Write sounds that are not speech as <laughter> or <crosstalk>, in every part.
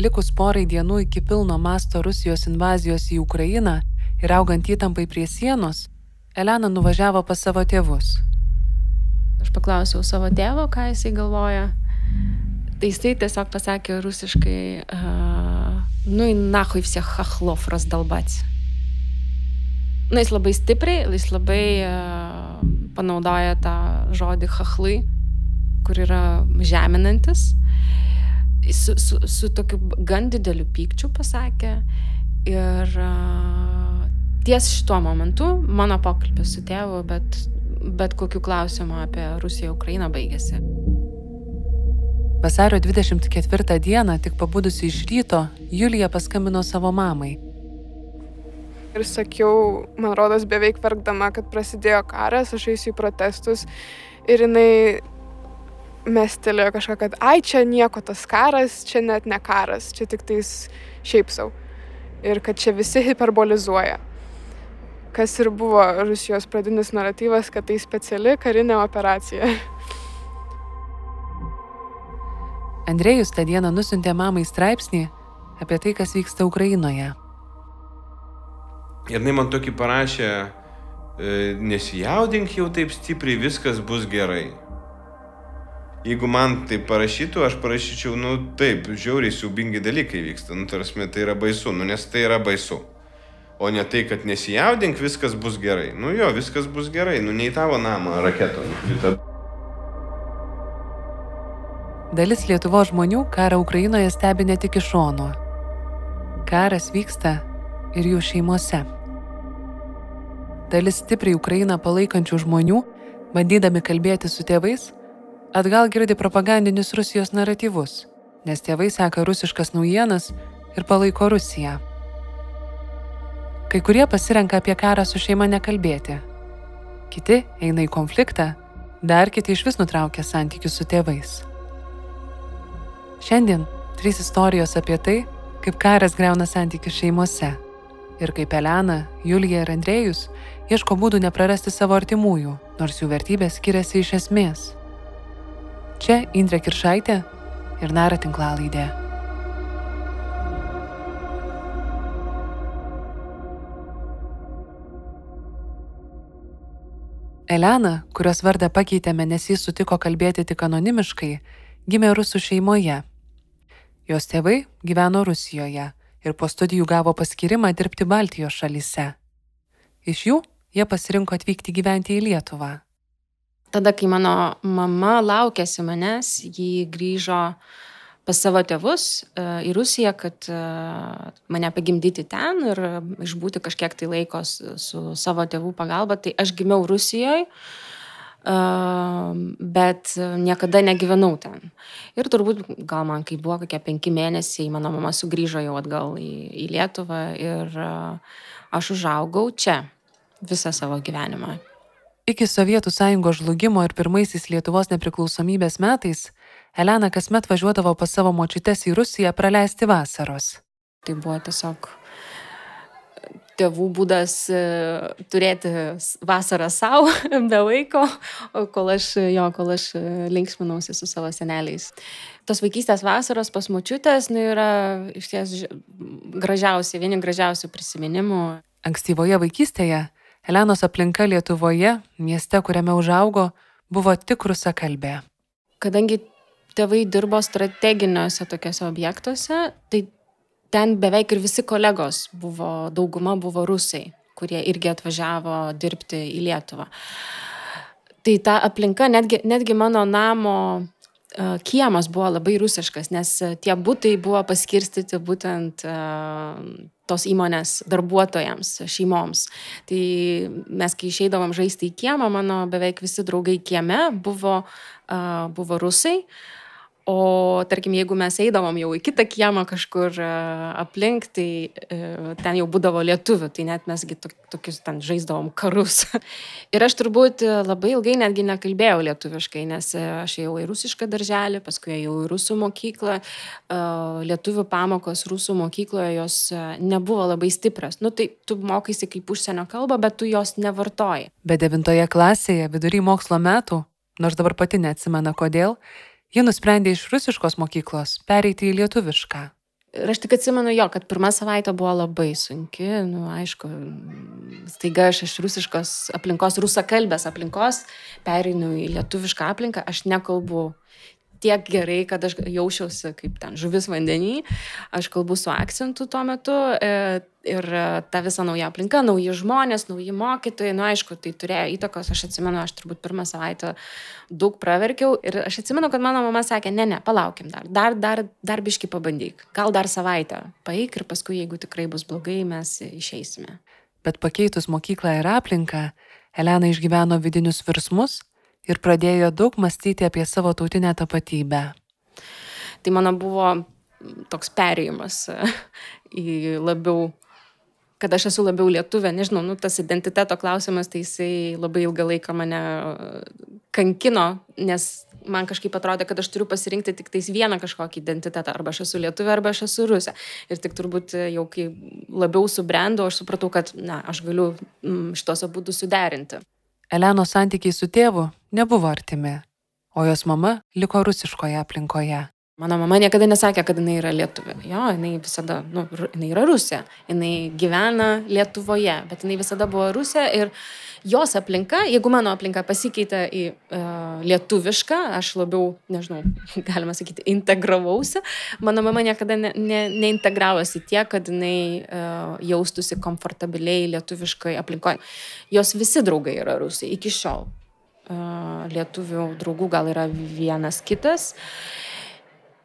likus porai dienų iki pilno masto Rusijos invazijos į Ukrainą ir augant įtampai prie sienos, Elena nuvažiavo pas savo tėvus. Aš paklausiau savo tėvo, ką jisai galvoja. Tai jisai tiesiog pasakė rusiškai, uh, nu, nahui visi hachlov razdalbats. Na, nu, jis labai stipriai, jis labai uh, panaudoja tą žodį hachlai, kur yra žeminantis. Uh, Su, su, su tokiu gan dideliu pykčiu pasakė. Ir uh, ties šituo momentu mano pokalbis su tėvu, bet, bet kokiu klausimu apie Rusiją, Ukrainą baigėsi. Vasario 24 dieną, tik pabudusi iš ryto, Julija paskambino savo mamai. Ir sakiau, man rodos, beveik verkdama, kad prasidėjo karas, aš eisiu į protestus ir jinai mestelėjo kažką, kad ai čia nieko tas karas, čia net ne karas, čia tik tais šiaip savo. Ir kad čia visi hiperbolizuoja. Kas ir buvo Rusijos pradinis naratyvas, kad tai speciali karinė operacija. Andrėjus tą dieną nusintė mamai straipsnį apie tai, kas vyksta Ukrainoje. Ir jinai man tokį parašė, e, nesijaudink jau taip stipriai, viskas bus gerai. Jeigu man tai parašytų, aš parašyčiau, nu taip, žiauriai siubingi dalykai vyksta, nu tarsi tai yra baisu, nu nes tai yra baisu. O ne tai, kad nesijaudink, viskas bus gerai. Nu jo, viskas bus gerai, nu ne į tavo namą raketo nukrito. Dalis Lietuvo žmonių karą Ukrainoje stebi ne tik iš šono. Karas vyksta ir jų šeimose. Dalis stipriai Ukrainą palaikančių žmonių, bandydami kalbėti su tėvais, atgal girdi propagandinius Rusijos naratyvus, nes tėvai seka rusiškas naujienas ir palaiko Rusiją. Kai kurie pasirenka apie karą su šeima nekalbėti. Kiti eina į konfliktą, dar kiti iš vis nutraukia santykius su tėvais. Šiandien trys istorijos apie tai, kaip karas greuna santykius šeimose ir kaip Elena, Julija ir Andrėjus ieško būdų neprarasti savo artimųjų, nors jų vertybės skiriasi iš esmės. Čia Indrė Kiršaitė ir Nara tinklalaidė. Elena, kurios vardą pakeitėme, nes jis sutiko kalbėti tik anonimiškai, gimė rusų šeimoje. Jos tėvai gyveno Rusijoje ir po studijų gavo paskirimą dirbti Baltijos šalyse. Iš jų jie pasirinko atvykti gyventi į Lietuvą. Tada, kai mano mama laukėsi manęs, ji grįžo pas savo tėvus e, į Rusiją, kad e, mane pagimdyti ten ir išbūti kažkiek tai laiko su savo tėvų pagalba. Tai aš gimiau Rusijoje, bet niekada negyvenau ten. Ir turbūt gal man, kai buvo kokie penki mėnesiai, mano mama sugrįžo jau atgal į, į Lietuvą ir aš užaugau čia visą savo gyvenimą. Iki Sovietų sąjungos žlugimo ir pirmaisiais Lietuvos nepriklausomybės metais Elena kasmet važiuodavo pas savo močiutes į Rusiją praleisti vasaros. Tai buvo tiesiog tėvų būdas e, turėti vasarą savo, <laughs> be laiko, kol aš, jo, kol aš linksminausi su savo seneliais. Tos vaikystės vasaros pas močiutės nu, yra iš ties gražiausi, vieni gražiausių prisiminimų. Ankstyvoje vaikystėje Elenos aplinka Lietuvoje, mieste, kuriame užaugo, buvo tik rusakalbė. Kadangi tėvai dirbo strateginiuose tokiuose objektuose, tai ten beveik ir visi kolegos buvo, dauguma buvo rusai, kurie irgi atvažiavo dirbti į Lietuvą. Tai ta aplinka, netgi, netgi mano namo kiemas buvo labai rusiškas, nes tie būtai buvo paskirstyti būtent tos įmonės darbuotojams, šeimoms. Tai mes, kai išeidavom žaisti į kiemą, mano beveik visi draugai kieme buvo, buvo rusai. O tarkim, jeigu mes eidavom jau į kitą kiemą kažkur e, aplink, tai e, ten jau būdavo lietuvių, tai net mesgi tokius ten žaisdavom karus. <laughs> ir aš turbūt labai ilgai netgi nekalbėjau lietuviškai, nes aš ėjau į rusišką darželį, paskui ėjau į rusų mokyklą. E, lietuvių pamokos rusų mokykloje jos nebuvo labai stiprios. Nu tai tu mokaisi kaip užsienio kalbą, bet tu jos nevartoji. Bet devintoje klasėje vidury mokslo metų, nors dabar pati neatsimena kodėl, Ji nusprendė iš rusiškos mokyklos pereiti į lietuvišką. Ir aš tik atsimenu jo, kad pirmą savaitę buvo labai sunki, nu, aišku, staiga aš iš rusiškos aplinkos, rusakalbės aplinkos, pereinu į lietuvišką aplinką, aš nekalbu tiek gerai, kad aš jaučiausi kaip ten žuvis vandenį, aš kalbu su akcentu tuo metu e, ir ta visa nauja aplinka, nauji žmonės, nauji mokytojai, nu aišku, tai turėjo įtakos, aš atsimenu, aš turbūt pirmą savaitę daug praverkiau ir aš atsimenu, kad mano mama sakė, ne, ne, palaukim dar, dar, dar, dar biški pabandyk, gal dar savaitę, paeik ir paskui, jeigu tikrai bus blogai, mes išeisime. Bet pakeitus mokyklą ir aplinką, Elena išgyveno vidinius virsmus ir pradėjo daug mąstyti apie savo tautinę tapatybę. Tai mano buvo toks perėjimas į labiau, kad aš esu labiau lietuvė, nežinau, nu, tas identiteto klausimas, tai jisai labai ilgą laiką mane kankino, nes man kažkaip atrodė, kad aš turiu pasirinkti tik tais vieną kažkokį identitetą, arba aš esu lietuvė, arba aš esu rusė. Ir tik turbūt jau kai labiau subrendau, aš supratau, kad, na, aš galiu šitos abu suderinti. Elenos santykiai su tėvu nebuvo artimi, o jos mama liko rusiškoje aplinkoje. Mano mama niekada nesakė, kad jinai yra lietuvė. Jo, jinai visada, nu, jinai yra rusė. Jinai gyvena Lietuvoje, bet jinai visada buvo rusė ir jos aplinka, jeigu mano aplinka pasikeitė į uh, lietuvišką, aš labiau, nežinau, <laughs> galima sakyti, integravausi, mano mama niekada ne, ne, neintegravosi tiek, kad jinai uh, jaustųsi komfortabiliai lietuviškai aplinkoje. Jos visi draugai yra rusai iki šiol. Uh, lietuvių draugų gal yra vienas kitas.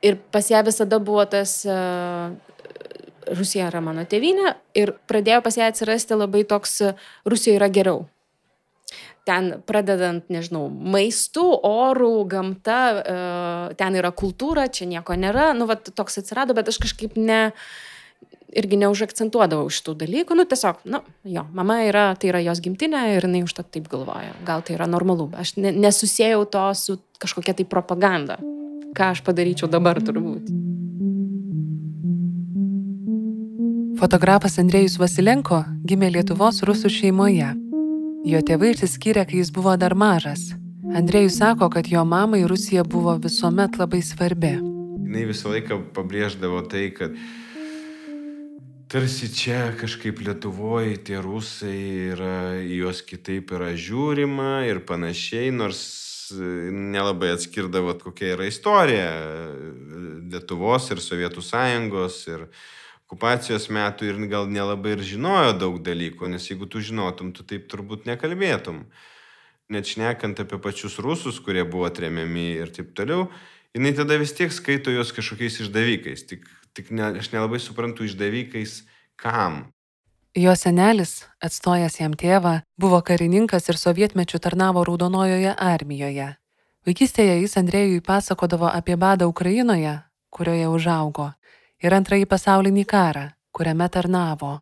Ir pas ją visada buvo tas uh, Rusija yra mano tėvynė ir pradėjo pas ją atsirasti labai toks Rusija yra geriau. Ten pradedant, nežinau, maistu, orų, gamta, e, ten yra kultūra, čia nieko nėra, nu, va, toks atsirado, bet aš kažkaip ne, irgi neužakcentuodavau šitų dalykų, nu, tiesiog, nu, jo, mama yra, tai yra jos gimtinė ir jinai užtat taip galvoja, gal tai yra normalu, aš ne, nesusijau to su kažkokia tai propaganda, ką aš padaryčiau dabar turbūt. Fotografas Andrėjus Vasilenko gimė Lietuvos rusų šeimoje. Jo tėvai išsiskyrė, kai jis buvo dar mažas. Andrėjus sako, kad jo mamai Rusija buvo visuomet labai svarbi. Jis visą laiką pabrėždavo tai, kad tarsi čia kažkaip Lietuvoje tie rusai yra, juos kitaip yra žiūrima ir panašiai, nors nelabai atskirdavo, kokia yra istorija Lietuvos ir Sovietų sąjungos ir okupacijos metų ir gal nelabai ir žinojo daug dalykų, nes jeigu tu žinotum, tu taip turbūt nekalbėtum. Net šnekant apie pačius rusus, kurie buvo tremiami ir taip toliau, jinai tada vis tiek skaito juos kažkokiais išdavykais. Tik, tik ne, aš nelabai suprantu išdavykais kam. Jo senelis, atstojęs jam tėvą, buvo karininkas ir sovietmečių tarnavo Raudonojoje armijoje. Vaikystėje jis Andrėjui pasakodavo apie badą Ukrainoje, kurioje užaugo, ir antrąjį pasaulinį karą, kuriame tarnavo.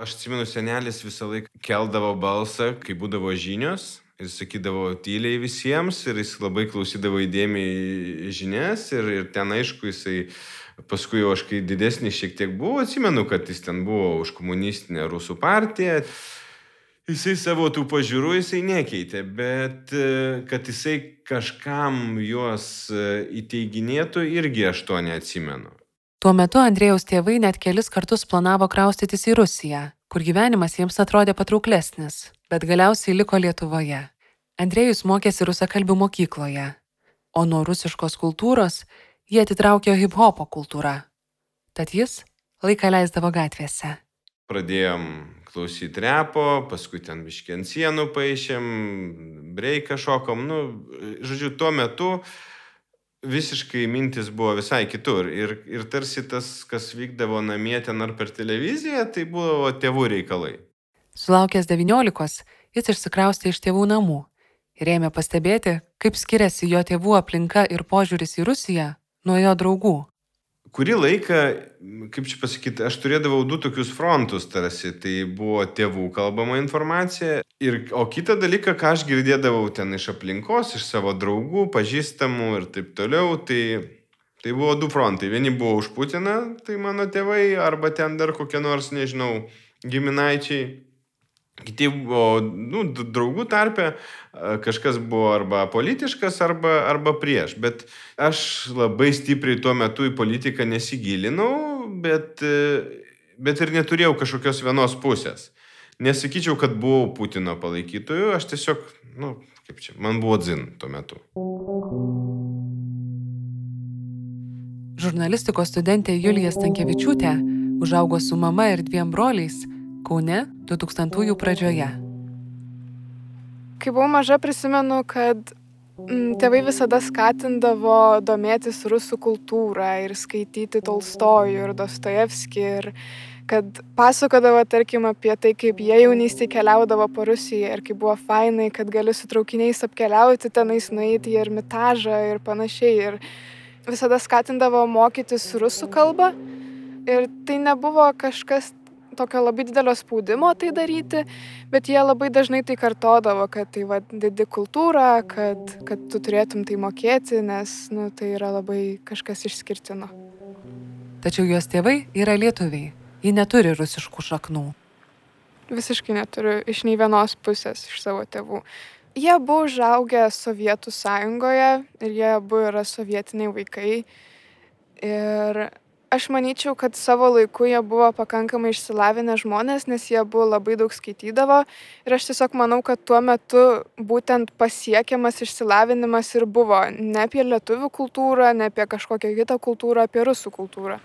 Aš atsimenu, senelis visą laiką keldavo balsą, kai būdavo žinios, jis sakydavo tyliai visiems ir jis labai klausydavo įdėmiai žinias ir, ir ten aišku jisai, paskui jau aš kai didesnis šiek tiek buvo, atsimenu, kad jis ten buvo už komunistinę rusų partiją. Jisai savo tų pažiūrų jisai nekeitė, bet kad jisai kažkam juos įteiginėtų, irgi aš to neatsimenu. Tuo metu Andrėjaus tėvai net kelis kartus planavo kraustytis į Rusiją, kur gyvenimas jiems atrodė patrauklesnis, bet galiausiai liko Lietuvoje. Andrėjus mokėsi rusakalbių mokykloje, o nuo rusiškos kultūros jie atitraukė hip-hopo kultūrą. Tad jis laiką leisdavo gatvėse. Pradėjom klausyti repo, paskui ten biški ant sienų paaišėm, breiką šokom, nu, žodžiu, tuo metu visiškai mintis buvo visai kitur. Ir, ir tarsi tas, kas vykdavo namie ten ar per televiziją, tai buvo tėvų reikalai. Sulaukęs 19, jis išsikraustė iš tėvų namų ir ėmė pastebėti, kaip skiriasi jo tėvų aplinka ir požiūris į Rusiją nuo jo draugų kurį laiką, kaip čia pasakyti, aš turėdavau du tokius frontus tarsi. Tai buvo tėvų kalbama informacija. Ir, o kitą dalyką, ką aš girdėdavau ten iš aplinkos, iš savo draugų, pažįstamų ir taip toliau, tai, tai buvo du frontai. Vieni buvo už Putiną, tai mano tėvai, arba ten dar kokie nors, nežinau, giminaičiai. Kiti buvo, nu, draugų tarpe, kažkas buvo arba politiškas, arba, arba prieš. Bet aš labai stipriai tuo metu į politiką nesigilinau, bet, bet ir neturėjau kažkokios vienos pusės. Nesakyčiau, kad buvau Putino palaikytoju, aš tiesiog, nu, kaip čia, man buvo dzin tuo metu. Žurnalistikos studentė Julija Stankievičiūtė užaugo su mama ir dviem broliais Kaune 2000-ųjų pradžioje. Kai buvau maža, prisimenu, kad mm, tėvai visada skatindavo domėtis rusų kultūrą ir skaityti Tolstojų ir Dostojevskį ir kad pasakodavo, tarkim, apie tai, kaip jie jaunystėje keliaudavo po Rusiją ir kaip buvo fainai, kad gali su traukiniais apkeliauti tenais, nueiti į ermitažą ir panašiai. Ir visada skatindavo mokytis rusų kalbą. Ir tai nebuvo kažkas tokio labai didelio spaudimo tai daryti, bet jie labai dažnai tai kartodavo, kad tai va didi kultūra, kad, kad tu turėtum tai mokėti, nes nu, tai yra labai kažkas išskirtino. Tačiau jos tėvai yra lietuviai, ji neturi rusiškų šaknų. Visiškai neturiu iš nei vienos pusės iš savo tėvų. Jie buvo užaugę Sovietų sąjungoje ir jie abu yra sovietiniai vaikai. Ir aš manyčiau, kad savo laiku jie buvo pakankamai išsilavinę žmonės, nes jie buvo labai daug skaitydavo. Ir aš tiesiog manau, kad tuo metu būtent pasiekiamas išsilavinimas ir buvo ne apie lietuvių kultūrą, ne apie kažkokią kitą kultūrą, apie rusų kultūrą.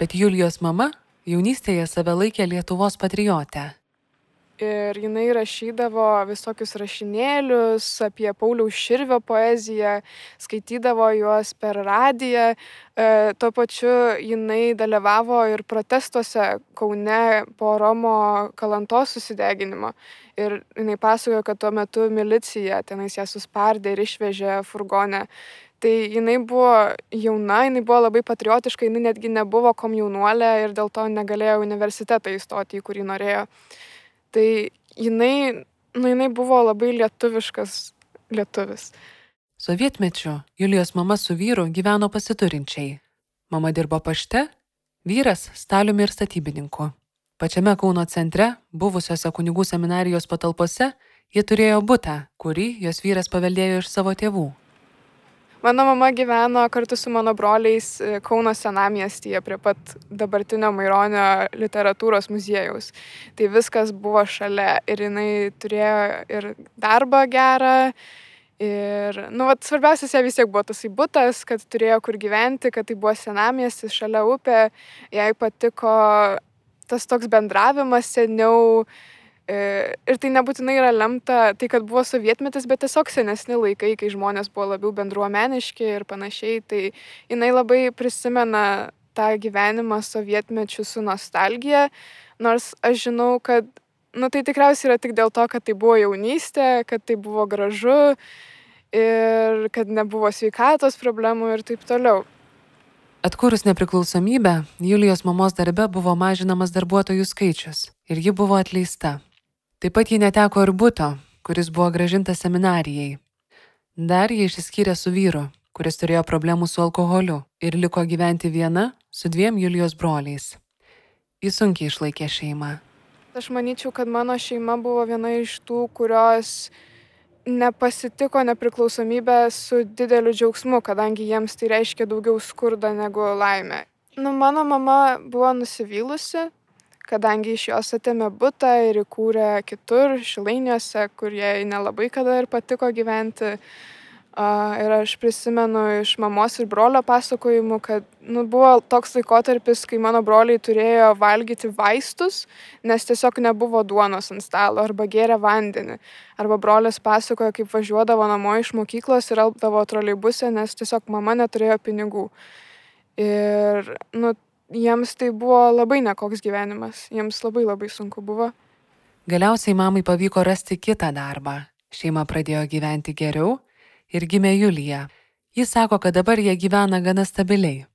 Bet Julijos mama jaunystėje save laikė Lietuvos patriotę ir jinai rašydavo visokius rašinėlius apie Pauliaus Širvio poeziją, skaitydavo juos per radiją. E, tuo pačiu jinai dalyvavo ir protestuose Kaune po Romo kalantos susideginimo. Ir jinai pasakojo, kad tuo metu milicija tenais ją suspardė ir išvežė furgonę. Tai jinai buvo jauna, jinai buvo labai patriotiška, jinai netgi nebuvo komjaunuolė ir dėl to negalėjo universitetą įstoti, į kurį norėjo. Tai jinai, nu, jinai buvo labai lietuviškas lietuvis. Sovietmečiu Julijos mama su vyru gyveno pasiturinčiai. Mama dirbo pašte, vyras staliumi ir statybininku. Pačiame Kauno centre, buvusiose kunigų seminarijos patalpose, jie turėjo butą, kurį jos vyras paveldėjo iš savo tėvų. Mano mama gyveno kartu su mano broliais e, Kauno senamiestyje prie pat dabartinio Maironio literatūros muziejaus. Tai viskas buvo šalia ir jinai turėjo ir darbą gerą. Ir, nu, vat, svarbiausias jai vis tiek buvo tas įbutas, kad turėjo kur gyventi, kad tai buvo senamiestis šalia upė, jai patiko tas toks bendravimas seniau, E, ir tai nebūtinai yra lemta tai, kad buvo sovietmetis, bet tiesiog senesni laikai, kai žmonės buvo labiau bendruomeniški ir panašiai. Tai jinai labai prisimena tą gyvenimą sovietmečių su nostalgija, nors aš žinau, kad, nu tai tikriausiai yra tik dėl to, kad tai buvo jaunystė, kad tai buvo gražu ir kad nebuvo sveikatos problemų ir taip toliau. Atkūrus nepriklausomybę, Julijos mamos darbe buvo mažinamas darbuotojų skaičius ir ji buvo atleista. Taip pat ji neteko ir būto, kuris buvo gražintas seminarijai. Dar ji išsiskyrė su vyru, kuris turėjo problemų su alkoholiu ir liko gyventi viena su dviem Julijos broliais. Jis sunkiai išlaikė šeimą. Aš manyčiau, kad mano šeima buvo viena iš tų, kurios nepasitiko nepriklausomybę su dideliu džiaugsmu, kadangi jiems tai reiškia daugiau skurdo negu laimė. Nu, mano mama buvo nusivylusi, kadangi iš jos atėmė butą ir įkūrė kitur, šilainiuose, kur jai nelabai kada ir patiko gyventi. Ir aš prisimenu iš mamos ir brolio pasakojimų, kad nu, buvo toks laikotarpis, kai mano broliai turėjo valgyti vaistus, nes tiesiog nebuvo duonos ant stalo arba gėrė vandenį. Arba brolis pasakojo, kaip važiuodavo namo iš mokyklos ir alpdavo troleibusę, nes tiesiog mama neturėjo pinigų. Ir nu, jiems tai buvo labai nekoks gyvenimas, jiems labai labai sunku buvo. Galiausiai mamai pavyko rasti kitą darbą. Šeima pradėjo gyventi geriau ir gimė Julija. Jis sako, kad dabar jie gyvena gana stabiliai.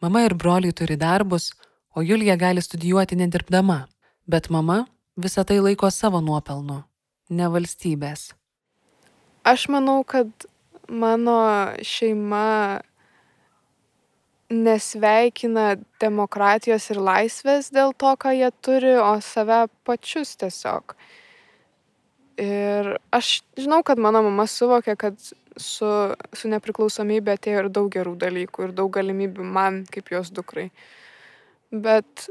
Mama ir broliai turi darbus, o Julija gali studijuoti nedirbdama. Bet mama visą tai laiko savo nuopelnu, ne valstybės. Aš manau, kad mano šeima nesveikina demokratijos ir laisvės dėl to, ką jie turi, o save pačius tiesiog. Ir aš žinau, kad mano mama suvokė, kad su, su nepriklausomybė atėjo ir daug gerų dalykų, ir daug galimybių man kaip jos dukrai. bet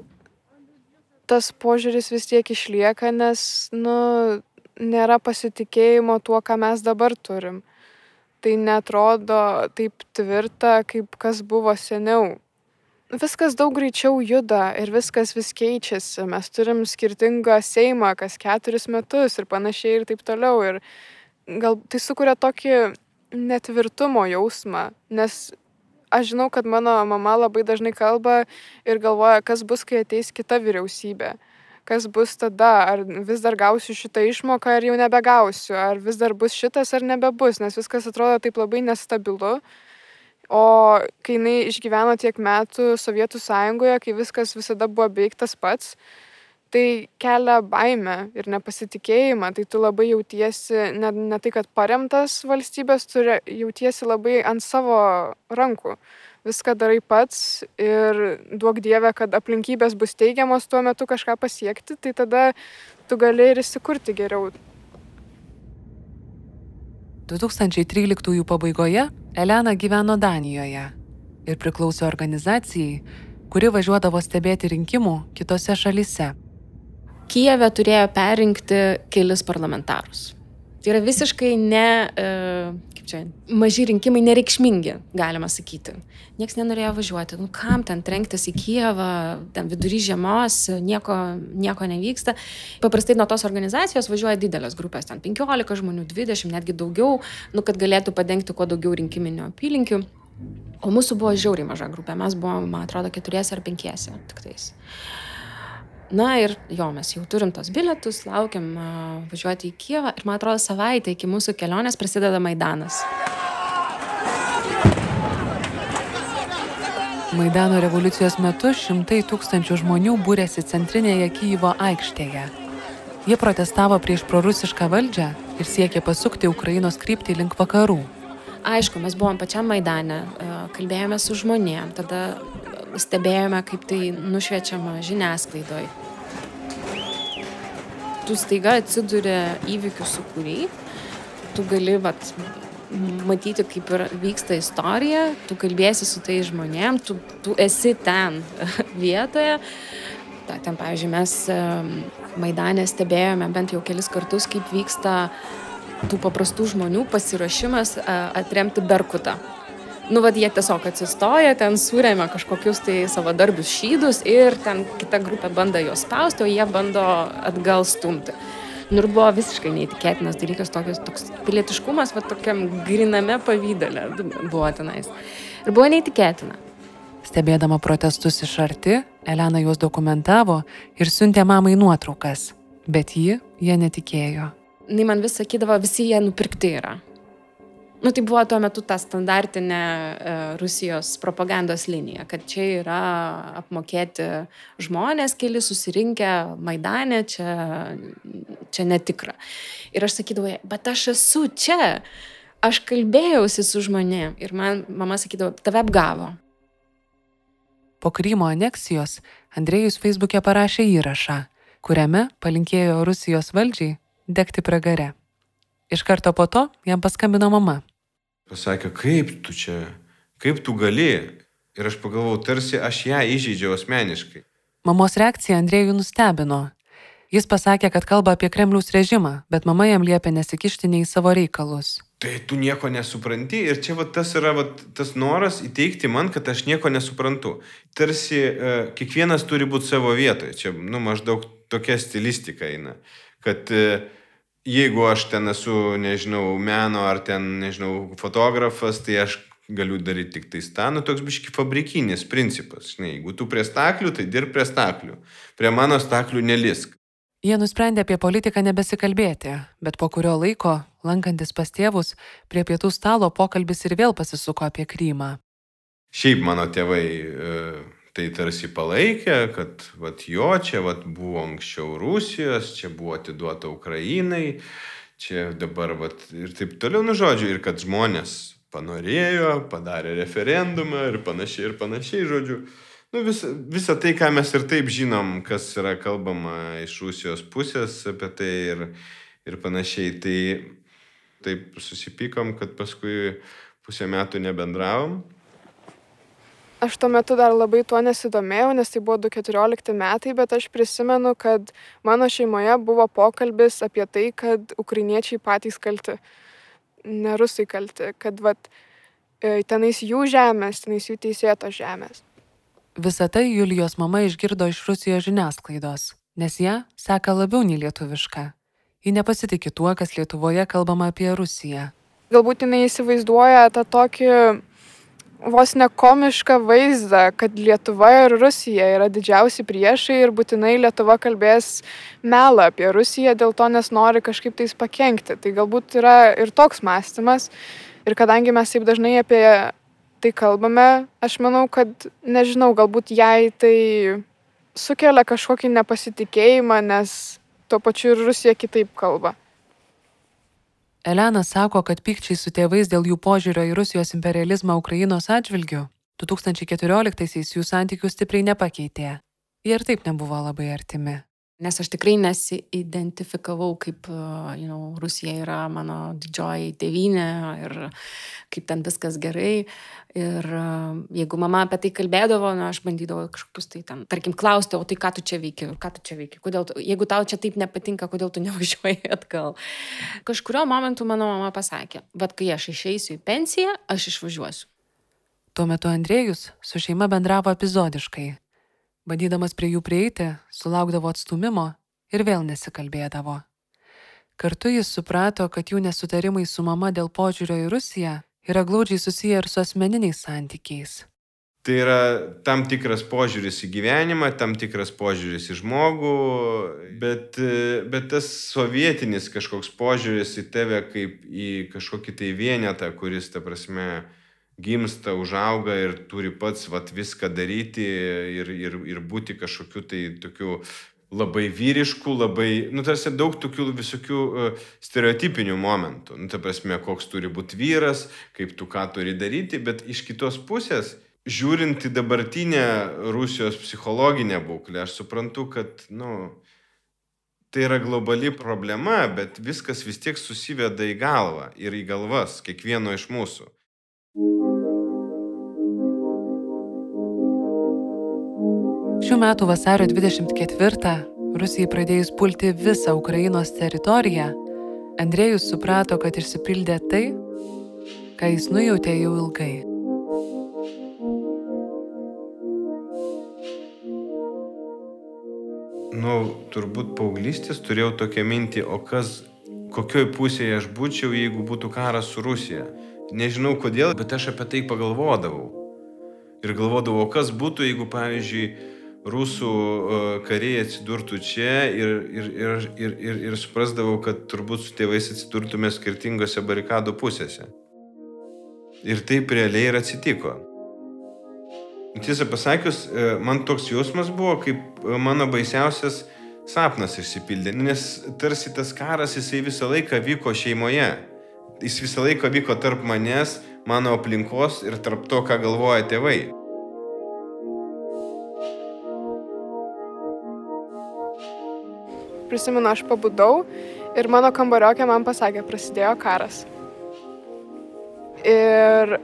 tas požiūris vis tiek išlieka, nes, nu, nėra pasitikėjimo tuo, ką mes dabar turim. Tai netrodo taip tvirta, kaip kas buvo seniau. Viskas daug greičiau juda ir viskas vis keičiasi. Mes turim skirtingą Seimą kas keturis metus ir panašiai ir taip toliau. Ir gal tai sukuria tokį netvirtumo jausmą, nes aš žinau, kad mano mama labai dažnai kalba ir galvoja, kas bus, kai ateis kita vyriausybė. Kas bus tada, ar vis dar gausiu šitą išmoką, ar jau nebegausiu, ar vis dar bus šitas, ar nebebus, nes viskas atrodo taip labai nestabilu. O kai jinai išgyveno tiek metų Sovietų sąjungoje, kai viskas visada buvo beveik tas pats, tai kelia baimę ir nepasitikėjimą, tai tu labai jautiesi, ne, ne tai, kad paremtas valstybės, tu jautiesi labai ant savo rankų. Viską darai pats ir duok dievę, kad aplinkybės bus teigiamos tuo metu kažką pasiekti, tai tada tu gali ir įsikurti geriau. 2013 pabaigoje Elena gyveno Danijoje ir priklausė organizacijai, kuri važiuodavo stebėti rinkimų kitose šalyse. Kijeve turėjo perinkti kelis parlamentarus. Tai yra visiškai ne, e, kaip čia, maži rinkimai, nereikšmingi, galima sakyti. Niekas nenorėjo važiuoti. Nu, kam ten trenktis į Kijevą, ten vidury žiemos, nieko, nieko nevyksta. Paprastai nuo tos organizacijos važiuoja didelės grupės, ten 15 žmonių, 20, netgi daugiau, nu, kad galėtų padengti kuo daugiau rinkiminio apylinkių. O mūsų buvo žiauriai maža grupė, mes buvome, man atrodo, keturiese ar penkiese tik tais. Uh, Na ir jo, mes jau turim tos bilietus, laukiam važiuoti į Kievą ir man atrodo savaitę iki mūsų kelionės prasideda Maidanas. Maidano revoliucijos metu šimtai tūkstančių žmonių būrėsi centrinėje Kyivo aikštėje. Jie protestavo prieš prorusišką valdžią ir siekė pasukti Ukrainos kryptį link vakarų. Aišku, mes buvom pačiam Maidane, kalbėjome su žmonėm, tada stebėjome, kaip tai nušviečiama žiniasklaidoje. Tu staiga atsiduri įvykių sukūrį, tu gali vat, matyti, kaip ir vyksta istorija, tu kalbėsi su tai žmonėm, tu, tu esi ten <laughs> vietoje. Ta, ten, pavyzdžiui, mes Maidanė stebėjome bent jau kelis kartus, kaip vyksta tų paprastų žmonių pasiruošimas atremti Berkutą nu vat jie tiesiog atsistoja, ten surėmė kažkokius tai savadarbius šydus ir ten kita grupė bando juos spausti, o jie bando atgal stumti. Nu ir buvo visiškai neįtikėtinas dalykas, tokios, toks pilietiškumas, va tokiam griname pavydalė buvo tenais. Ir buvo neįtikėtina. Stebėdama protestus iš arti, Elena juos dokumentavo ir siuntė mamai nuotraukas, bet ji jie netikėjo. Jis man vis sakydavo, visi jie nupirkti yra. Nu, tai buvo tuo metu ta standartinė e, Rusijos propagandos linija, kad čia yra apmokėti žmonės, keli susirinkę Maidanė, čia, čia netikra. Ir aš sakydavau, bet aš esu čia, aš kalbėjausi su žmonėm ir man mama sakydavo, tave apgavo. Po Krymo aneksijos Andrėjus Facebook'e parašė įrašą, kuriame palinkėjo Rusijos valdžiai degti pragare. Iš karto po to jam paskambino mama pasakė, kaip tu čia, kaip tu gali. Ir aš pagalvojau, tarsi aš ją įžeidžiau asmeniškai. Mamos reakcija Andrėjų nustebino. Jis pasakė, kad kalba apie Kremliaus režimą, bet mama jam liepė nesikišti nei į savo reikalus. Tai tu nieko nesupranti ir čia va, tas yra va, tas noras įteikti man, kad aš nieko nesuprantu. Tarsi e, kiekvienas turi būti savo vietoje. Čia nu, maždaug tokia stilistika eina. Kad e, jeigu aš ten esu, nežinau, meno ar ten, nežinau, fotografas, tai aš galiu daryti tik tais tą, nu toks biški fabrikinis principas. Žinai, jeigu tu prie staklių, tai dirb prie staklių. Prie mano staklių nelisk. Jie nusprendė apie politiką nebesikalbėti, bet po kurio laiko, lankantis pas tėvus, prie pietų stalo pokalbis ir vėl pasisuko apie Krymą. Šiaip mano tėvai e, tai tarsi palaikė, kad vat, jo čia vat, buvo anksčiau Rusijos, čia buvo atiduota Ukrainai, čia dabar vat, ir taip toliau, nu žodžiu, ir kad žmonės panorėjo, padarė referendumą ir panašiai, ir panašiai, žodžiu. Nu, vis, visą tai, ką mes ir taip žinom, kas yra kalbama iš Rusijos pusės apie tai ir, ir panašiai, tai taip susipykom, kad paskui pusę metų nebendravom aš tuo metu dar labai tuo nesidomėjau, nes tai buvo 2014 metai, bet aš prisimenu, kad mano šeimoje buvo pokalbis apie tai, kad ukrainiečiai patys kalti, ne rusai kalti, kad vat, e, tenais jų žemės, tenais jų teisėtos žemės. Visą tai Julijos mama išgirdo iš Rusijos žiniasklaidos, nes ją seka labiau nei lietuviška. Ji nepasitikė tuo, kas Lietuvoje kalbama apie Rusiją. Galbūt jinai įsivaizduoja tą tokį vos nekomišką vaizdą, kad Lietuva ir Rusija yra didžiausi priešai ir būtinai Lietuva kalbės melą apie Rusiją dėl to, nes nori kažkaip tais pakengti. Tai galbūt yra ir toks mąstymas. Ir kadangi mes taip dažnai apie tai kalbame, aš manau, kad, nežinau, galbūt jai tai sukelia kažkokį nepasitikėjimą, nes tuo pačiu ir Rusija kitaip kalba. Elena sako, kad pykčiai su tėvais dėl jų požiūrio į Rusijos imperializmą Ukrainos atžvilgiu 2014-aisiais jų santykių stipriai nepakeitė. Jie ir taip nebuvo labai artimi nes aš tikrai nesiidentifikavau kaip, you know, Rusija yra mano didžioji tėvynė ir kaip ten viskas gerai. Ir jeigu mama apie tai kalbėdavo, na, aš bandydavau kažkokius tai ten, tarkim, klausti, o tai ką tu čia veiki, ką tu čia veiki, kodėl, tu, jeigu tau čia taip nepatinka, kodėl tu <laughs> nevažiuoji atgal. Kažkurio momentu mano mama pasakė, vad kai aš išeisiu į pensiją, aš išvažiuosiu. Tuo metu Andrėjus su šeima bendravo epizodiškai, Bandydamas prie jų prieiti, sulaukdavo atstumimo ir vėl nesikalbėdavo. Kartu jis suprato, kad jų nesutarimai su mama dėl požiūrio į Rusiją yra glaudžiai susiję ir su asmeniniais santykiais. Tai yra tam tikras požiūris į gyvenimą, tam tikras požiūris į žmogų, bet, bet tas sovietinis kažkoks požiūris į tave kaip į kažkokį tai vienetą, kuris, ta prasme, gimsta, užauga ir turi pats vat, viską daryti ir, ir, ir būti kažkokiu tai tokiu labai vyriškų, labai, nu, tarsi daug tokių visokių uh, stereotipinių momentų. Nu, ta prasme, koks turi būti vyras, kaip tu ką turi daryti, bet iš kitos pusės, žiūrint į dabartinę Rusijos psichologinę būklę, aš suprantu, kad, nu, tai yra globali problema, bet viskas vis tiek susiveda į galvą ir į galvas kiekvieno iš mūsų. Šių metų vasario 24 Rusijai pradėjus pulti visą Ukrainos teritoriją, Andrėjus suprato, kad išsipildė tai, ką jis nujautė jau ilgai. Nu, turbūt paauglystės turėjau tokią mintį, o kas, kokioj pusėje aš būčiau, jeigu būtų karas su Rusija. Nežinau kodėl, bet aš apie tai pagalvodavau. Ir galvodavau, kas būtų, jeigu, pavyzdžiui, rusų e, kariai atsidurtų čia ir, ir, ir, ir, ir, ir suprasdavau, kad turbūt su tėvais atsidurtume skirtingose barikadų pusėse. Ir taip realiai ir atsitiko. Tiesą pasakius, e, man toks jausmas buvo, kaip mano baisiausias sapnas išsipildė, nes tarsi tas karas jisai visą laiką vyko šeimoje. Jis visą laiką vyko tarp manęs, mano aplinkos ir tarp to, ką galvoja tėvai. Prisimenu, aš pabudau ir mano kambariokė man pasakė, prasidėjo karas. Ir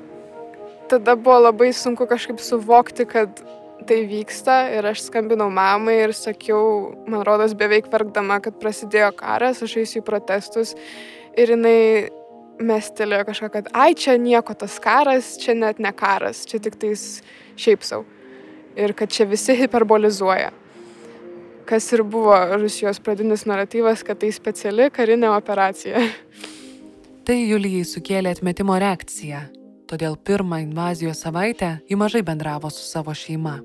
tada buvo labai sunku kažkaip suvokti, kad tai vyksta ir aš skambinau mamai ir sakiau, man rodos, beveik verkdama, kad prasidėjo karas, aš eisiu į protestus ir jinai mestelėjo kažką, kad ai, čia nieko tas karas, čia net ne karas, čia tik tais šiaip savo. Ir kad čia visi hiperbolizuoja kas ir buvo Rusijos pradinis naratyvas, kad tai speciali karinė operacija. Tai Julijai sukėlė atmetimo reakciją, todėl pirmą invazijos savaitę ji mažai bendravo su savo šeima.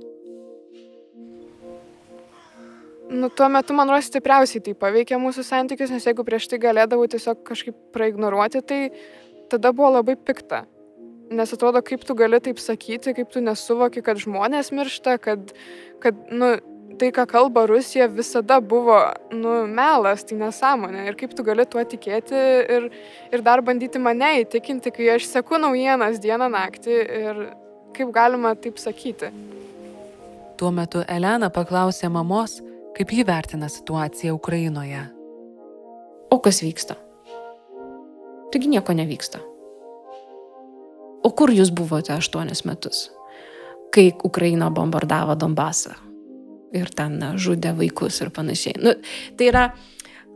Nu, tuo metu, man rodos, stipriausiai tai paveikė mūsų santykius, nes jeigu prieš tai galėdavau tiesiog kažkaip praignoruoti, tai tada buvo labai pikta. Nes atrodo, kaip tu gali taip sakyti, kaip tu nesuvoki, kad žmonės miršta, kad, kad nu, tai, ką kalba Rusija, visada buvo, nu, melas, tai nesąmonė. Ir kaip tu gali tuo tikėti ir, ir dar bandyti mane įtikinti, kai aš seku naujienas dieną naktį ir kaip galima taip sakyti. Tuo metu Elena paklausė mamos, kaip ji vertina situaciją Ukrainoje. O kas vyksta? Taigi nieko nevyksta. O kur jūs buvote aštuonis metus? kai Ukraina bombardavo Donbasą ir ten žudė vaikus ir panašiai. Nu, tai yra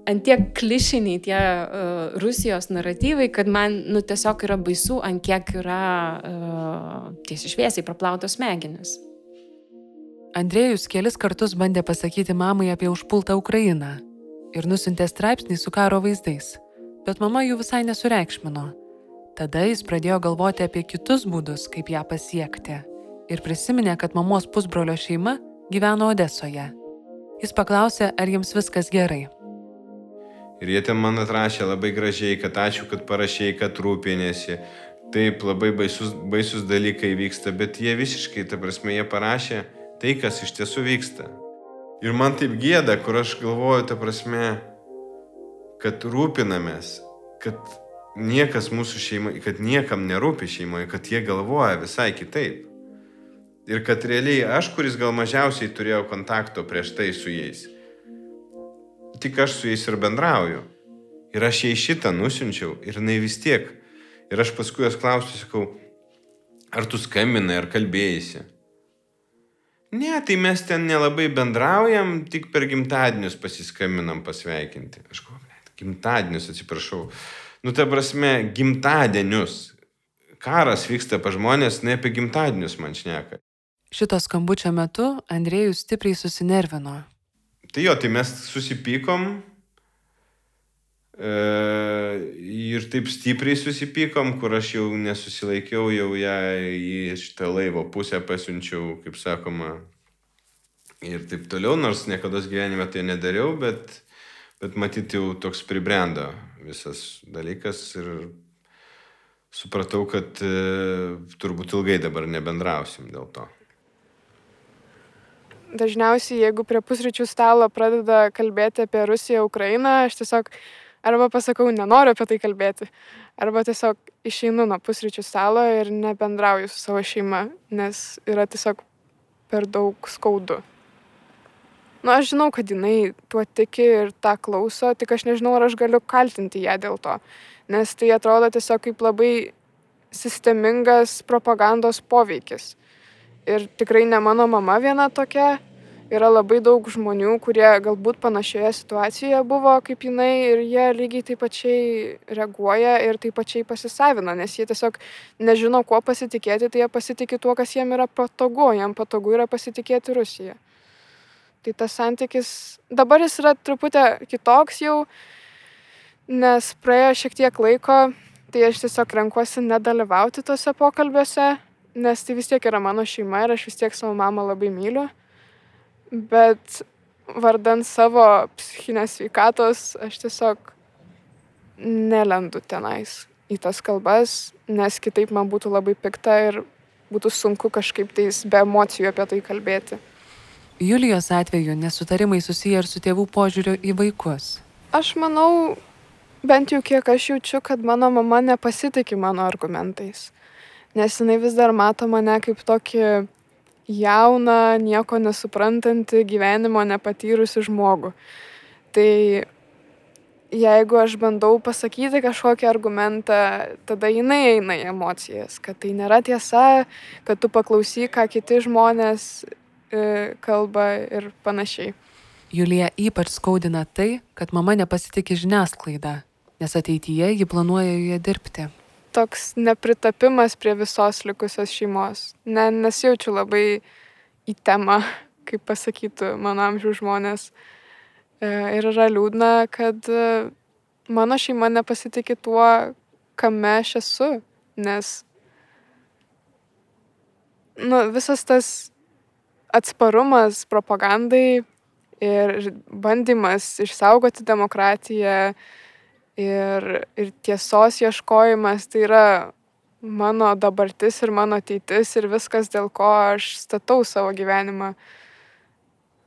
antiek klišiniai tie uh, Rusijos naratyvai, kad man nu, tiesiog yra baisu, ant kiek yra uh, tiesiai šviesiai praplautos smegenis. Andrėjus kelis kartus bandė pasakyti mamai apie užpultą Ukrainą ir nusintė straipsnį su karo vaizdais, bet mama jų visai nesureikšmino. Tada jis pradėjo galvoti apie kitus būdus, kaip ją pasiekti ir prisiminė, kad mamos pusbrolio šeima gyveno Odesoje. Jis paklausė, ar jiems viskas gerai. Ir jie ten man atrašė labai gražiai, kad ačiū, kad parašėjai, kad rūpinėsi. Taip, labai baisus, baisus dalykai vyksta, bet jie visiškai, ta prasme, jie parašė tai, kas iš tiesų vyksta. Ir man taip gėda, kur aš galvoju, ta prasme, kad rūpinamės, kad niekas mūsų šeimoje, kad niekam nerūpi šeimoje, kad jie galvoja visai kitaip. Ir kad realiai aš, kuris gal mažiausiai turėjau kontakto prieš tai su jais, tik aš su jais ir bendrauju. Ir aš jai šitą nusinčiau ir jinai vis tiek. Ir aš paskui jos klausiu, sakau, ar tu skambinai, ar kalbėjai. Ne, tai mes ten nelabai bendraujam, tik per gimtadienius pasiskambinam pasveikinti. Aš galvoju, gimtadienius atsiprašau. Nu, ta prasme, gimtadienius. Karas vyksta pa žmonės, ne apie gimtadienius man šneka. Šito skambučio metu Andrėjus stipriai susinervino. Tai jo, tai mes susipykom e, ir taip stipriai susipykom, kur aš jau nesusilaikiau, jau ją į šitą laivo pusę pasiunčiau, kaip sakoma, ir taip toliau, nors niekada gyvenime tai nedariau, bet, bet matyti jau toks pribrendo visas dalykas ir supratau, kad e, turbūt ilgai dabar nebendrausim dėl to dažniausiai, jeigu prie pusryčių stalo pradeda kalbėti apie Rusiją, Ukrainą, aš tiesiog arba pasakau, nenoriu apie tai kalbėti, arba tiesiog išeinu nuo pusryčių stalo ir nebendrauju su savo šeima, nes yra tiesiog per daug skaudu. Nu, aš žinau, kad jinai tuo tiki ir tą klauso, tik aš nežinau, ar aš galiu kaltinti ją dėl to, nes tai atrodo tiesiog kaip labai sistemingas propagandos poveikis ir tikrai ne mano mama viena tokia. Yra labai daug žmonių, kurie galbūt panašioje situacijoje buvo kaip jinai ir jie lygiai taip pačiai reaguoja ir taip pačiai pasisavina, nes jie tiesiog nežino, kuo pasitikėti, tai jie pasitikė tuo, kas jiem yra patogu, jiem patogu yra pasitikėti Rusiją. Tai tas santykis dabar jis yra truputį kitoks jau, nes praėjo šiek tiek laiko, tai aš tiesiog renkuosi nedalyvauti tuose pokalbiuose, nes tai vis tiek yra mano šeima ir aš vis tiek savo mamą labai myliu. Bet vardant savo psichinės sveikatos, aš tiesiog nelendu tenais į tas kalbas, nes kitaip man būtų labai pikta ir būtų sunku kažkaip tais be emocijų apie tai kalbėti. Julijos atveju nesutarimai susiję ir su tėvų požiūriu į vaikus. Aš manau, bent jau kiek aš jaučiu, kad mano mama nepasitikė mano argumentais nes jinai vis dar mato mane kaip tokį jauną, nieko nesuprantantį, gyvenimo nepatyrusi žmogų. Tai jeigu aš bandau pasakyti kažkokį argumentą, tada jinai eina į emocijas, kad tai nėra tiesa, kad tu paklausyk, ką kiti žmonės e, kalba ir panašiai. Julija ypač skaudina tai, kad mama nepasitikė žiniasklaida, nes ateityje ji planuoja joje dirbti toks nepritapimas prie visos likusios šeimos. Ne, nesijaučiu labai į temą, <laughs> kaip pasakytų mano amžiaus žmonės. E, ir yra liūdna, kad e, mano šeima nepasitikė tuo, kame aš esu, nes nu, visas tas atsparumas propagandai ir bandymas išsaugoti demokratiją, ir, ir tiesos ieškojimas tai yra mano dabartis ir mano ateitis ir viskas, dėl ko aš statau savo gyvenimą.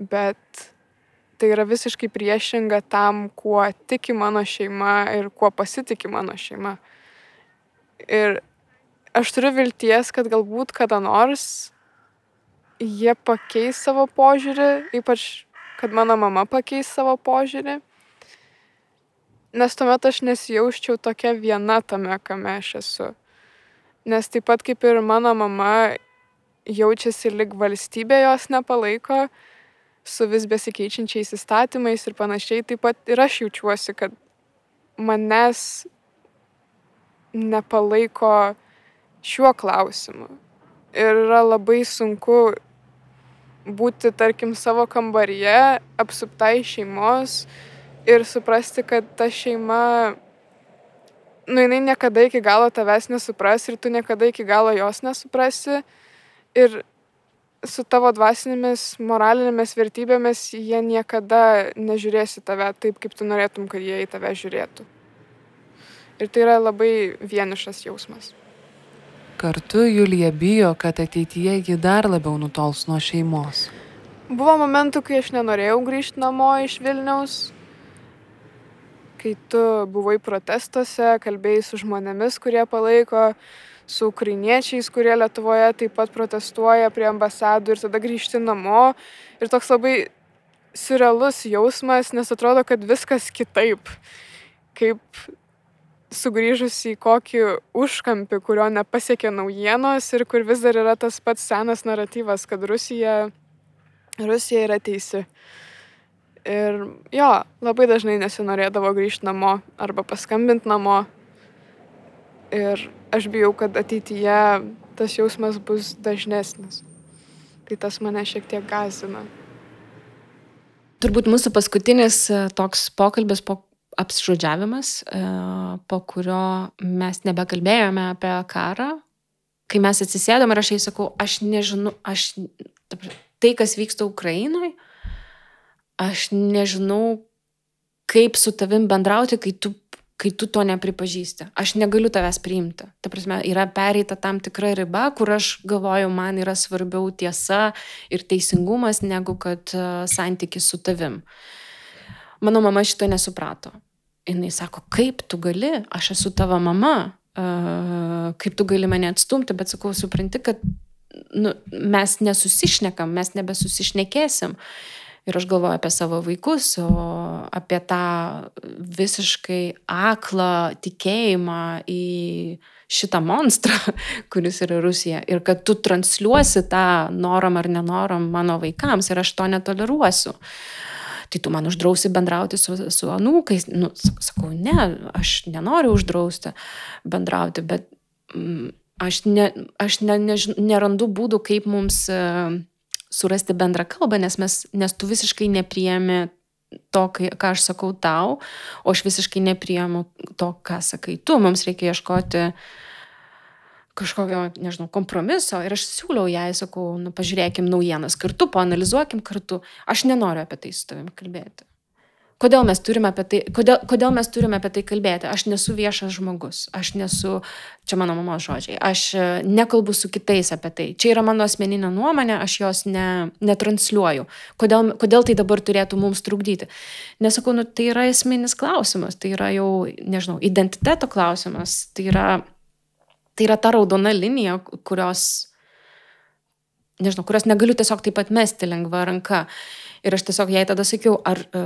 Bet tai yra visiškai priešinga tam, kuo tiki mano šeima ir kuo pasitikė mano šeima. Ir aš turiu vilties, kad galbūt kada nors jie pakeis savo požiūrį, ypač kad mano mama pakeis savo požiūrį nes tuomet aš nesijausčiau tokia viena tame, kame aš esu. Nes taip pat kaip ir mano mama jaučiasi lik valstybė jos nepalaiko su vis besikeičiančiais įstatymais ir panašiai. Taip pat ir aš jaučiuosi, kad manęs nepalaiko šiuo klausimu. Ir yra labai sunku būti, tarkim, savo kambaryje, apsuptai šeimos ir suprasti, kad ta šeima, nu, jinai niekada iki galo tavęs nesupras ir tu niekada iki galo jos nesuprasi. Ir su tavo dvasinėmis, moralinėmis vertybėmis jie niekada nežiūrės į tave taip, kaip tu norėtum, kad jie į tave žiūrėtų. Ir tai yra labai vienišas jausmas. Kartu Julija bijo, kad ateityje ji dar labiau nutols nuo šeimos. Buvo momentų, kai aš nenorėjau grįžti namo iš Vilniaus, kai tu buvai protestuose, kalbėjai su žmonėmis, kurie palaiko, su ukrainiečiais, kurie Lietuvoje taip pat protestuoja prie ambasadų ir tada grįžti namo. Ir toks labai surrealus jausmas, nes atrodo, kad viskas kitaip. Kaip sugrįžus į kokį užkampį, kurio nepasiekė naujienos ir kur vis dar yra tas pats senas naratyvas, kad Rusija, Rusija yra teisi. Ir jo, labai dažnai nesinorėdavo grįžti namo arba paskambinti namo. Ir aš bijau, kad ateityje tas jausmas bus dažnesnis. Tai tas mane šiek tiek gazina. Turbūt mūsų paskutinis e, toks pokalbis po apsižodžiavimas, e, po kurio mes nebekalbėjome apie karą. Kai mes atsisėdom ir aš jai sakau, aš nežinau, aš, tai, kas vyksta Ukrainoje, aš nežinau, kaip su tavim bendrauti, kai tu, kai tu to nepripažįsti. Aš negaliu tavęs priimti. Ta prasme, yra pereita tam tikra riba, kur aš galvoju, man yra svarbiau tiesa ir teisingumas, negu kad uh, santykis su tavim. Mano mama šito nesuprato. Jis sako, kaip tu gali, aš esu tavo mama, uh, kaip tu gali mane atstumti, bet sakau, supranti, kad nu, mes nesusišnekam, mes nebesusišnekėsim. Ir aš galvoju apie savo vaikus, o apie tą visiškai aklą tikėjimą į šitą monstrą, <laughs> kuris yra Rusija. Ir kad tu transliuosi tą noram ar nenoram mano vaikams ir aš to netoleruosiu. Tai tu man uždrausi bendrauti su, su anūkais. Nu, sakau, ne, aš nenoriu uždrausti bendrauti, bet mm, aš, ne, aš ne, ne, nerandu būdų, kaip mums uh, surasti bendrą kalbą, nes, mes, nes tu visiškai nepriemi to, kai, ką aš sakau tau, o aš visiškai nepriemu to, ką sakai tu. Mums reikia ieškoti kažkokio, nežinau, kompromiso ir aš siūliau jai, sakau, nu, pažiūrėkim naujienas kartu, panalizuokim kartu. Aš nenoriu apie tai su tavimi kalbėti. Kodėl mes, tai, kodėl, kodėl mes turime apie tai kalbėti? Aš nesu viešas žmogus, aš nesu, čia mano mamos žodžiai, aš e, nekalbu su kitais apie tai. Čia yra mano asmeninė nuomonė, aš jos ne, netransliuoju. Kodėl, kodėl tai dabar turėtų mums trukdyti? Nesakau, nu, tai yra esminis klausimas, tai yra jau, nežinau, identiteto klausimas, tai yra, tai yra ta raudona linija, kurios, nežinau, kurios negaliu tiesiog taip pat mesti lengva ranka. Ir aš tiesiog jai tada sakiau, ar, e,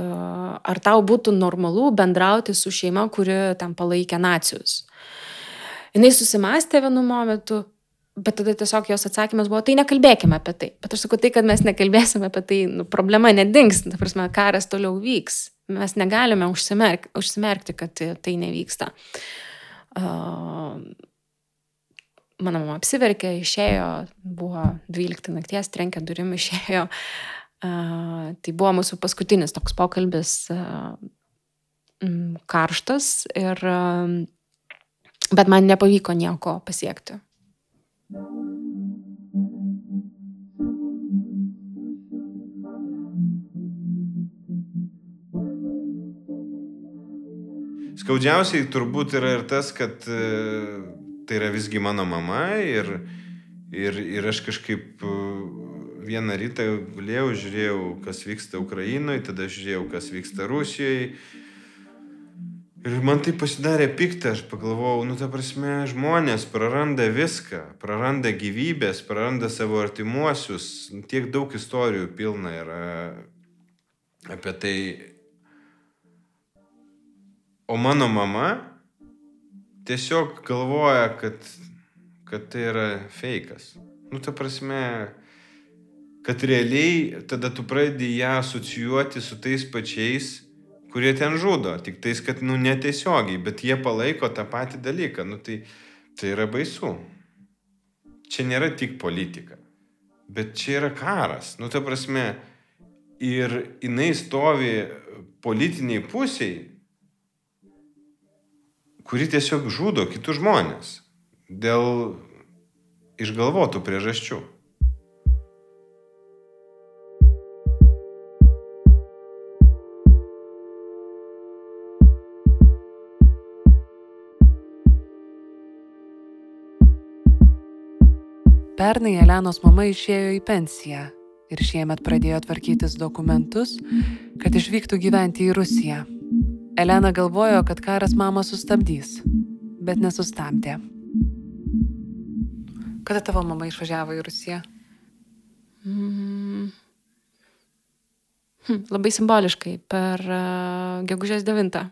ar tau būtų normalu bendrauti su šeima, kuri ten palaikė nacijus. Jis susimastė vienu momentu, bet tada tiesiog jos atsakymas buvo, tai nekalbėkime apie tai. Bet aš sakau, tai, kad mes nekalbėsime apie tai, nu, problema nedings, ta prasme, karas toliau vyks. Mes negalime užsimerk, užsimerkti, kad tai nevyksta. Uh, mano mama apsiverkė, išėjo, buvo 12 nakties, trenkė durim, <laughs> išėjo. Tai buvo mūsų paskutinis toks pokalbis karštas, ir, bet man nepavyko nieko pasiekti. Skaudžiausiai turbūt yra ir tas, kad e, tai yra visgi mano mama ir, ir, ir aš kažkaip vieną rytą gulėjau, žiūrėjau, kas vyksta Ukrainoje, tada žiūrėjau, kas vyksta Rusijoje. Ir man tai pasidarė piktą, aš pagalvojau, nu ta prasme, žmonės praranda viską, praranda gyvybės, praranda savo artimuosius, tiek daug istorijų pilna yra apie tai. O mano mama tiesiog galvoja, kad, kad tai yra fejkas Nu, ta prasme, kad realiai tada tu pradedi ją asocijuoti su tais pačiais, kurie ten žudo. Tik tais, kad, nu, netiesiogiai, bet jie palaiko tą patį dalyką. Nu, tai, tai yra baisu. Čia nėra tik politika, bet čia yra karas. Nu, ta prasme, ir jinai stovi politiniai pusiai, kuri tiesiog žudo kitus žmonės dėl išgalvotų priežasčių. Pernai Elenos mama išėjo į pensiją ir šiemet pradėjo tvarkytis dokumentus, kad išvyktų gyventi į Rusiją. Elena galvojo, kad karas mamą sustabdys, bet nesustabdė. Kada tavo mama išvažiavo į Rusiją? Mm. Hm, labai simboliškai, per uh, gegužės 9.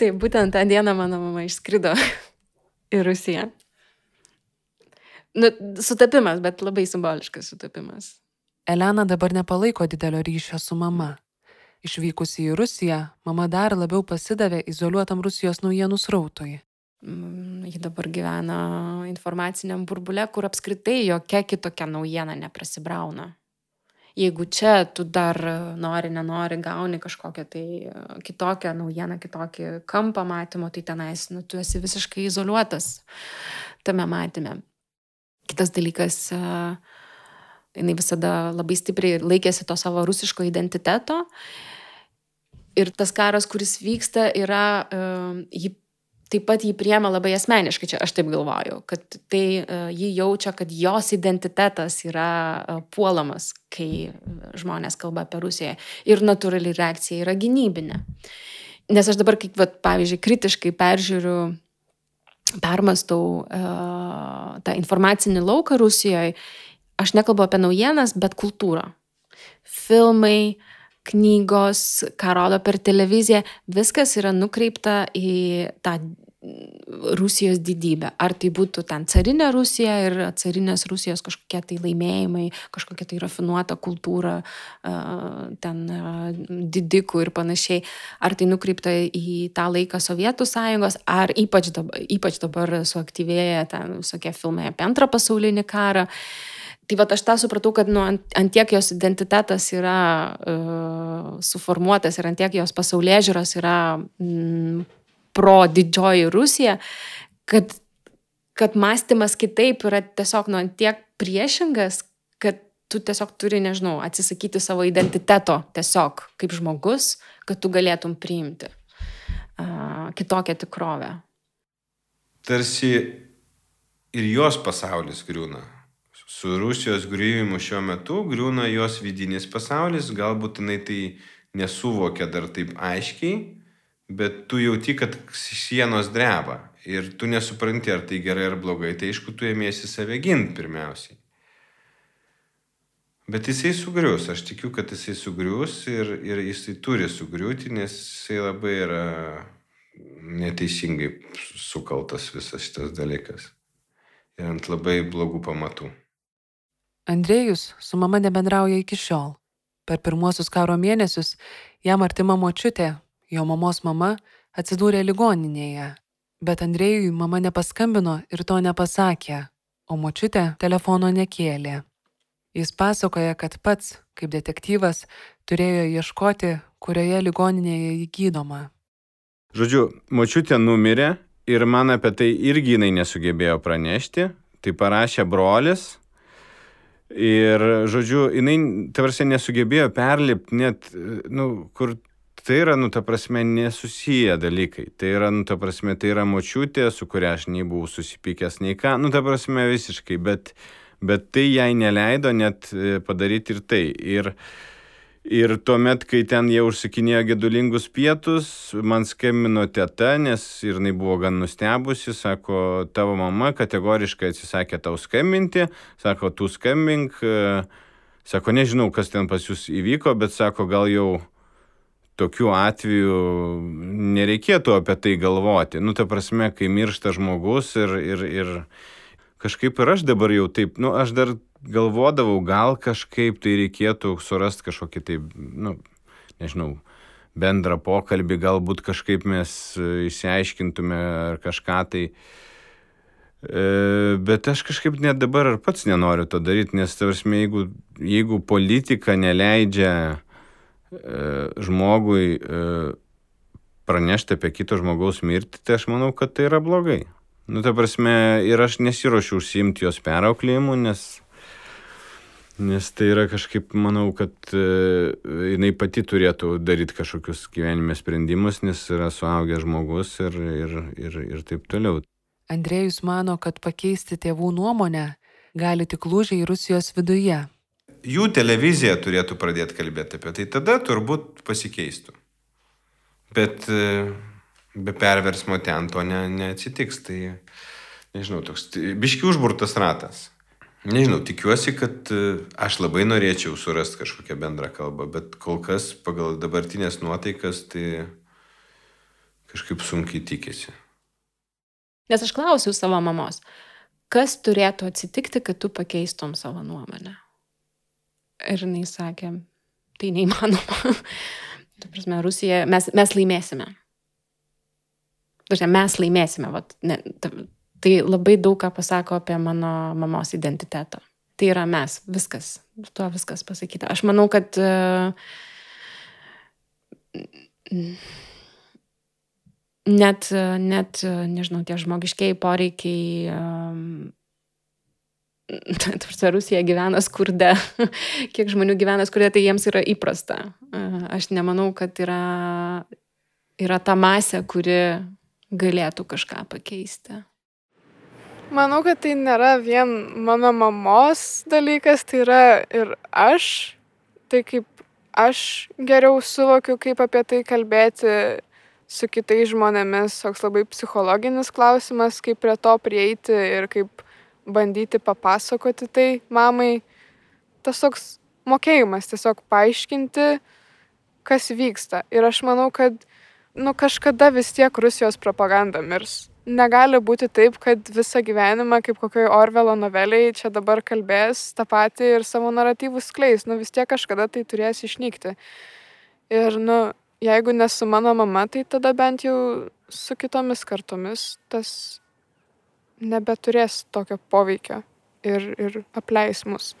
Taip, būtent tą dieną mano mama išskrido <laughs> į Rusiją. Nu, sutapimas, bet labai simboliškas sutapimas. Elena dabar nepalaiko didelio ryšio su mama. Išvykusi į Rusiją, mama dar labiau pasidavė izoliuotam Rusijos naujienų srautui. Mm, ji dabar gyvena informaciniam burbule, kur apskritai jokia kitokia naujiena neprasibrauna. Jeigu čia tu dar nori, nenori, gauni kažkokią tai kitokią naujieną, kitokį kampą matymo, tai tenais, nu, tu esi visiškai izoliuotas tame matymė. Kitas dalykas, jinai visada labai stipriai laikėsi to savo rusiško identiteto. Ir tas karas, kuris vyksta, yra, jį taip pat jį priema labai asmeniškai, čia aš taip galvoju, kad tai jį jaučia, kad jos identitetas yra puolamas, kai žmonės kalba apie Rusiją. Ir natūrali reakcija yra gynybinė. Nes aš dabar, kaip, vat, pavyzdžiui, kritiškai peržiūriu permastau uh, tą informacinį lauką Rusijoje, aš nekalbu apie naujienas, bet kultūrą. Filmai, knygos, ką rodo per televiziją, viskas yra nukreipta į tą Rusijos didybę. Ar tai būtų ten carinė Rusija ir carinės Rusijos kažkokie tai laimėjimai, kažkokia tai rafinuota kultūra, ten didikų ir panašiai. Ar tai nukreipta į tą laiką Sovietų sąjungos, ar ypač dabar, ypač dabar suaktyvėja ten visokie filmai apie antrą pasaulinį karą. Tai va aš tą supratau, kad nu, ant, ant tiek jos identitetas yra uh, suformuotas ir ant tiek jos pasaulyje žiūros yra mm, pro didžioji Rusija, kad, kad mąstymas kitaip yra tiesiog nu tiek priešingas, kad tu tiesiog turi, nežinau, atsisakyti savo identiteto tiesiog kaip žmogus, kad tu galėtum priimti uh, kitokią tikrovę. Tarsi ir jos pasaulis griūna. Su Rusijos grįvimu šiuo metu griūna jos vidinis pasaulis, galbūt jinai tai nesuvokia dar taip aiškiai, bet tu jauti, kad sienos dreba ir tu nesupranti, ar tai gerai ar blogai, tai aišku, tu ėmėsi save ginti pirmiausiai. Bet jisai sugrius, aš tikiu, kad jisai sugrius ir, ir jisai turi sugriūti, nes jisai labai yra neteisingai sukaltas visas šitas dalykas. Ir ant labai blogų pamatų. Andrėjus su mama nebendrauja iki šiol. Per pirmuosius karo mėnesius jam artima močiutė jo mamos mama atsidūrė ligoninėje, bet Andrėjui mama nepaskambino ir to nepasakė, o močiutė telefono nekėlė. Jis pasakoja, kad pats, kaip detektyvas, turėjo ieškoti, kurioje ligoninėje jį gydoma. Žodžiu, močiutė numirė ir man apie tai irgi jinai nesugebėjo pranešti, tai parašė brolis. Ir, žodžiu, jinai, tavarsi, nesugebėjo perlipti net, nu, kur tai yra, nu, ta prasme, nesusiję dalykai. Tai yra, nu, ta prasme, tai yra močiutė, su kuria aš nei buvau susipykęs, nei ką, nu, ta prasme, visiškai, bet, bet tai jai neleido net e, padaryti ir tai. Ir, Ir tuomet, kai ten jie užsikinėjo gedulingus pietus, man skambino teta, nes ir jinai buvo gan nustebusi, sako, tavo mama kategoriškai atsisakė tau skambinti, sako, tu skambink, e, sako, nežinau, kas ten pas jūs įvyko, bet sako, gal jau tokiu atveju nereikėtų apie tai galvoti. Nu, ta prasme, kai miršta žmogus ir, ir, ir kažkaip ir aš dabar jau taip, nu, aš dar galvodavau, gal kažkaip tai reikėtų surasti kažkokį tai, nu, nežinau, bendrą pokalbį, galbūt kažkaip mes išsiaiškintume ar kažką tai. E, bet aš kažkaip net dabar ar pats nenoriu to daryti, nes, tarsi, jeigu, jeigu politika neleidžia žmogui e, pranešti apie kito žmogaus mirtį, tai aš manau, kad tai yra blogai. Nu, ta prasme, ir aš nesiuošiu užsiimti jos perauklėjimu, nes, nes tai yra kažkaip, manau, kad e, jinai pati turėtų daryti kažkokius gyvenime sprendimus, nes yra suaugęs žmogus ir, ir, ir, ir taip toliau. Andrėjus mano, kad pakeisti tėvų nuomonę gali tik lūžiai Rusijos viduje jų televizija turėtų pradėti kalbėti apie tai, tada turbūt pasikeistų. Bet e, be perversmo ten to ne, neatsitiks, tai nežinau, toks biški užburtas ratas. Nežinau, tikiuosi, kad e, aš labai norėčiau surasti kažkokią bendrą kalbą, bet kol kas pagal dabartinės nuotaikas tai kažkaip sunkiai tikėsi. Nes aš klausiau savo mamos, kas turėtų atsitikti, kad tu pakeistum savo nuomonę? Ir jinai sakė, tai neįmanoma. Tu prasme, Rusija, mes, mes laimėsime. Prasme, mes laimėsime. Vat, ne, tai labai daug ką pasako apie mano mamos identitetą. Tai yra mes, viskas, tuo viskas pasakyta. Aš manau, kad uh, net, net, nežinau, tie žmogiškiai poreikiai um, <laughs> tarsi Rusija gyvena skurde, <laughs> kiek žmonių gyvena skurde, tai jiems yra įprasta. Aš nemanau, kad yra, yra ta masė, kuri galėtų kažką pakeisti. Manau, kad tai nėra vien mano mamos dalykas, tai yra ir aš. Tai kaip aš geriau suvokiu, kaip apie tai kalbėti su kitais žmonėmis, toks labai psichologinis klausimas, kaip prie to prieiti ir kaip bandyti papasakoti tai mamai. Tas toks mokėjimas tiesiog paaiškinti, kas vyksta. Ir aš manau, kad nu, kažkada vis tiek Rusijos propaganda mirs. Negali būti taip, kad visą gyvenimą, kaip kokioje Orvelo noveliai, čia dabar kalbės tą patį ir savo naratyvus skleis. Nu vis tiek kažkada tai turės išnykti. Ir, nu, jeigu ne su mano mama, tai tada bent jau su kitomis kartomis tas nebeturės tokio poveikio ir, ir apleis mus.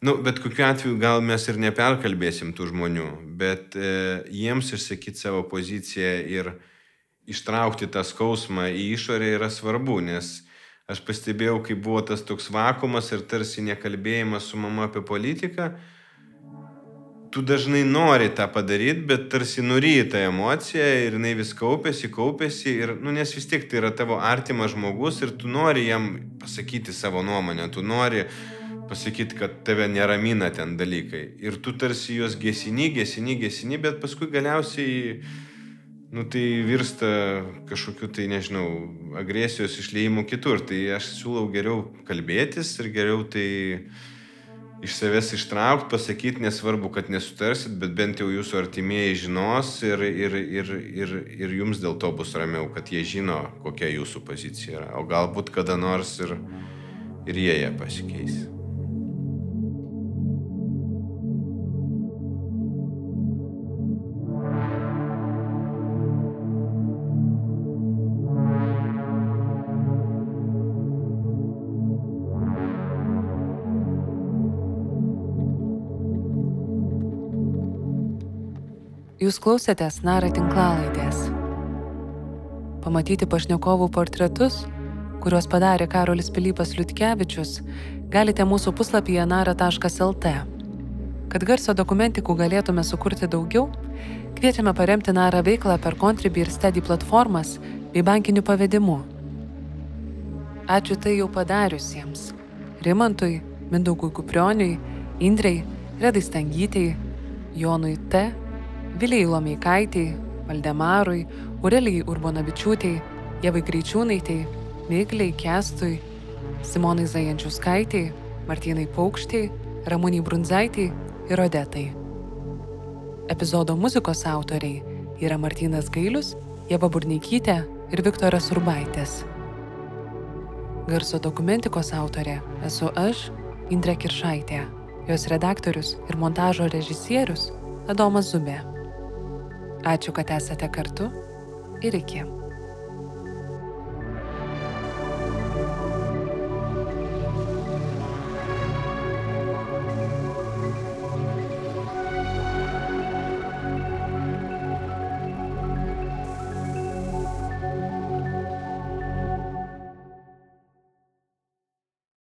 Nu, bet kokiu atveju gal mes ir neperkalbėsim tų žmonių, bet e, jiems išsakyti savo poziciją ir ištraukti tą skausmą į išorę yra svarbu, nes aš pastebėjau, kai buvo tas toks vakumas ir tarsi nekalbėjimas su mama apie politiką, tu dažnai nori tą padaryti, bet tarsi nuryji tą emociją ir jinai vis kaupėsi, kaupėsi ir, nu, nes vis tiek tai yra tavo artimas žmogus ir tu nori jam pasakyti savo nuomonę, tu nori pasakyti, kad tave neramina ten dalykai. Ir tu tarsi juos gesini, gesini, gesini, bet paskui galiausiai, nu, tai virsta kažkokiu tai, nežinau, agresijos išleimu kitur. Tai aš siūlau geriau kalbėtis ir geriau tai iš savęs ištraukt, pasakyti, nesvarbu, kad nesutarsit, bet bent jau jūsų artimieji žinos ir, ir, ir, ir, ir jums dėl to bus ramiau, kad jie žino, kokia jūsų pozicija yra. O galbūt kada nors ir, ir jie ją pasikeis. Jūs klausėtės Nara tinklalaidės. Pamatyti pašnekovų portretus, kuriuos padarė Karolis Pilypas Liutkevičius, galite mūsų puslapyje nara.lt. Kad garso dokumentikų galėtume sukurti daugiau, kviečiame paremti Nara veiklą per Contribui ir Steady platformas bei bankiniu pavedimu. Ačiū tai jau padariusiems - Rimantui, Mindaugui Kuprioniui, Indrei, Redai Stangytei, Jonui T. Vilijai Lomeikaitei, Valdemarui, Urelijai Urbonavičiūtei, Jevai Greičiūnaitei, Migliai Kestui, Simonai Zajančiuskaitei, Martynai Paukštiai, Ramūniai Brunzaitei ir Odetai. Epizodo muzikos autoriai yra Martinas Gailius, Jeva Burneikytė ir Viktoras Urbaitis. Garso dokumentikos autorė esu aš, Indrė Kiršaitė, jos redaktorius ir montažo režisierius Adomas Zubė. Ačiū, kad esate kartu ir iki.